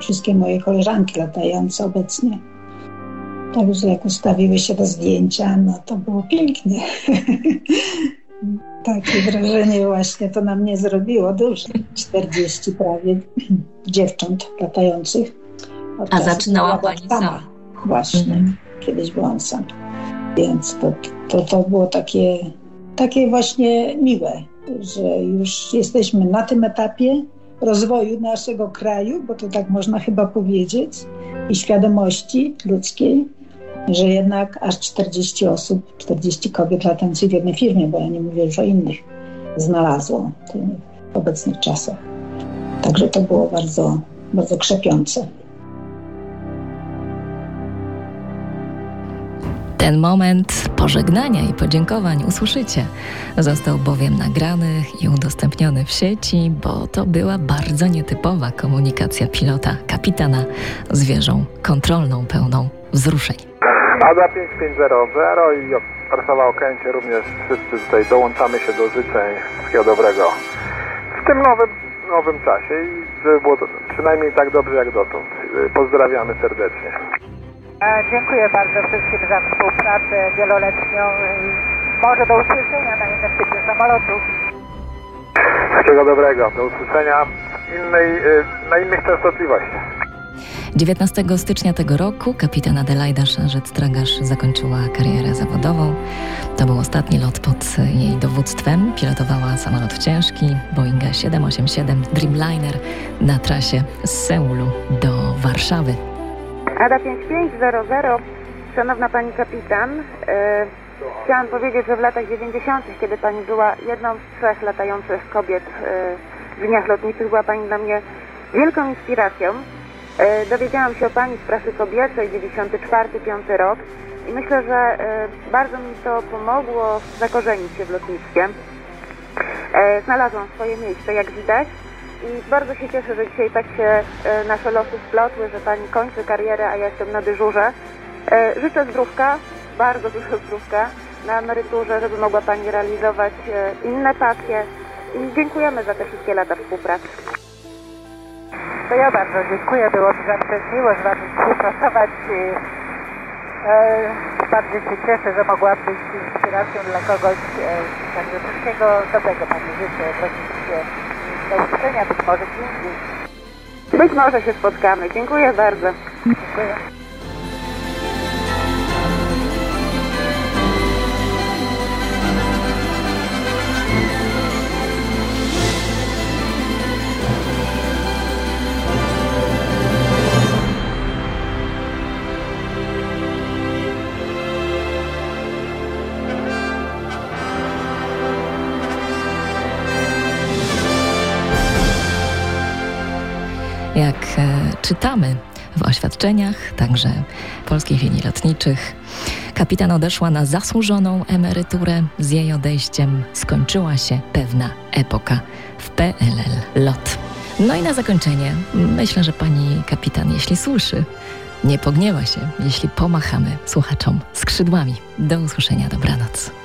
wszystkie moje koleżanki latające obecnie. Także jak ustawiły się do zdjęcia, no to było pięknie. *laughs* Takie wrażenie właśnie to na mnie zrobiło duże. 40 prawie dziewcząt latających. A zaczynała Pani sama. sama. Właśnie, mhm. kiedyś byłam sama. Więc to, to, to było takie, takie właśnie miłe, że już jesteśmy na tym etapie rozwoju naszego kraju, bo to tak można chyba powiedzieć, i świadomości ludzkiej, że jednak aż 40 osób, 40 kobiet latających w jednej firmie, bo ja nie mówię już o innych, znalazło w obecnych czasach. Także to było bardzo, bardzo krzepiące. Ten moment pożegnania i podziękowań usłyszycie. Został bowiem nagrany i udostępniony w sieci, bo to była bardzo nietypowa komunikacja pilota, kapitana z wieżą kontrolną pełną wzruszeń. Ada 5500 i Warszawa Okęcie również wszyscy tutaj dołączamy się do życzeń wszystkiego dobrego w tym nowym, nowym czasie i żeby było to przynajmniej tak dobrze jak dotąd. Pozdrawiamy serdecznie. Dziękuję bardzo wszystkim za współpracę wieloletnią i może do usłyszenia na innym typie samolotu. Wszystkiego dobrego, do usłyszenia innej, y, na innych częstotliwościach. 19 stycznia tego roku kapitan Adelaida Szarzec-Tragasz zakończyła karierę zawodową. To był ostatni lot pod jej dowództwem. Pilotowała samolot ciężki Boeinga 787 Dreamliner na trasie z Seulu do Warszawy. Ada 5500, szanowna pani kapitan, e, chciałam powiedzieć, że w latach 90., kiedy pani była jedną z trzech latających kobiet e, w liniach lotniczych, była pani dla mnie wielką inspiracją. E, dowiedziałam się o pani z prasy kobiecej 94-5 rok i myślę, że bardzo mi to pomogło zakorzenić się w lotnictwie. Znalazłam swoje miejsce, jak widać. I bardzo się cieszę, że dzisiaj tak się e, nasze losy splotły, że Pani kończy karierę, a ja jestem na dyżurze. E, życzę zdrówka, bardzo dużo zdrówka na emeryturze, żeby mogła Pani realizować e, inne pasje. I dziękujemy za te wszystkie lata współpracy. To ja bardzo dziękuję, było mi zawsze miło z Wami współpracować. Bardzo się cieszę, że mogłam być inspiracją dla kogoś. Także wszystkiego dobrego Pani życzę w rodzinie. Do usłyszenia być może gdzie Być może się spotkamy. Dziękuję bardzo. Dziękuję. Jak e, czytamy w oświadczeniach, także polskich linii lotniczych, kapitan odeszła na zasłużoną emeryturę. Z jej odejściem skończyła się pewna epoka w PLL LOT. No i na zakończenie, myślę, że pani kapitan, jeśli słyszy, nie pogniewa się, jeśli pomachamy słuchaczom skrzydłami. Do usłyszenia, dobranoc.